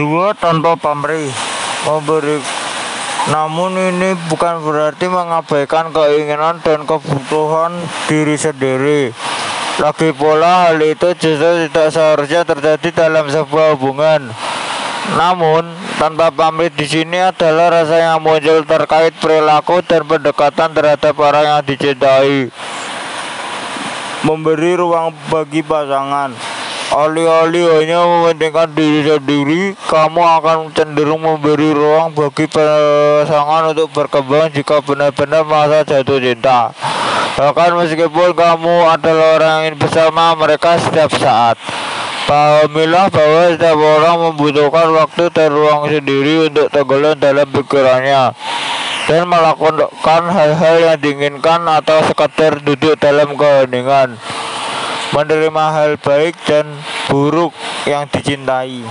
Dua tanpa pamrih memberi namun ini bukan berarti mengabaikan keinginan dan kebutuhan diri sendiri. Lagi pula hal itu justru tidak seharusnya terjadi dalam sebuah hubungan. Namun, tanpa pamit di sini adalah rasa yang muncul terkait perilaku dan pendekatan terhadap orang yang dicintai. Memberi ruang bagi pasangan. Alih-alih hanya mementingkan diri sendiri, kamu akan cenderung memberi ruang bagi pasangan untuk berkembang jika benar-benar merasa jatuh cinta. Bahkan meskipun kamu adalah orang yang bersama mereka setiap saat. Pahamilah bahwa setiap orang membutuhkan waktu dan ruang sendiri untuk tenggelam dalam pikirannya dan melakukan hal-hal yang diinginkan atau sekedar duduk dalam keheningan menerima hal baik dan buruk yang dicintai.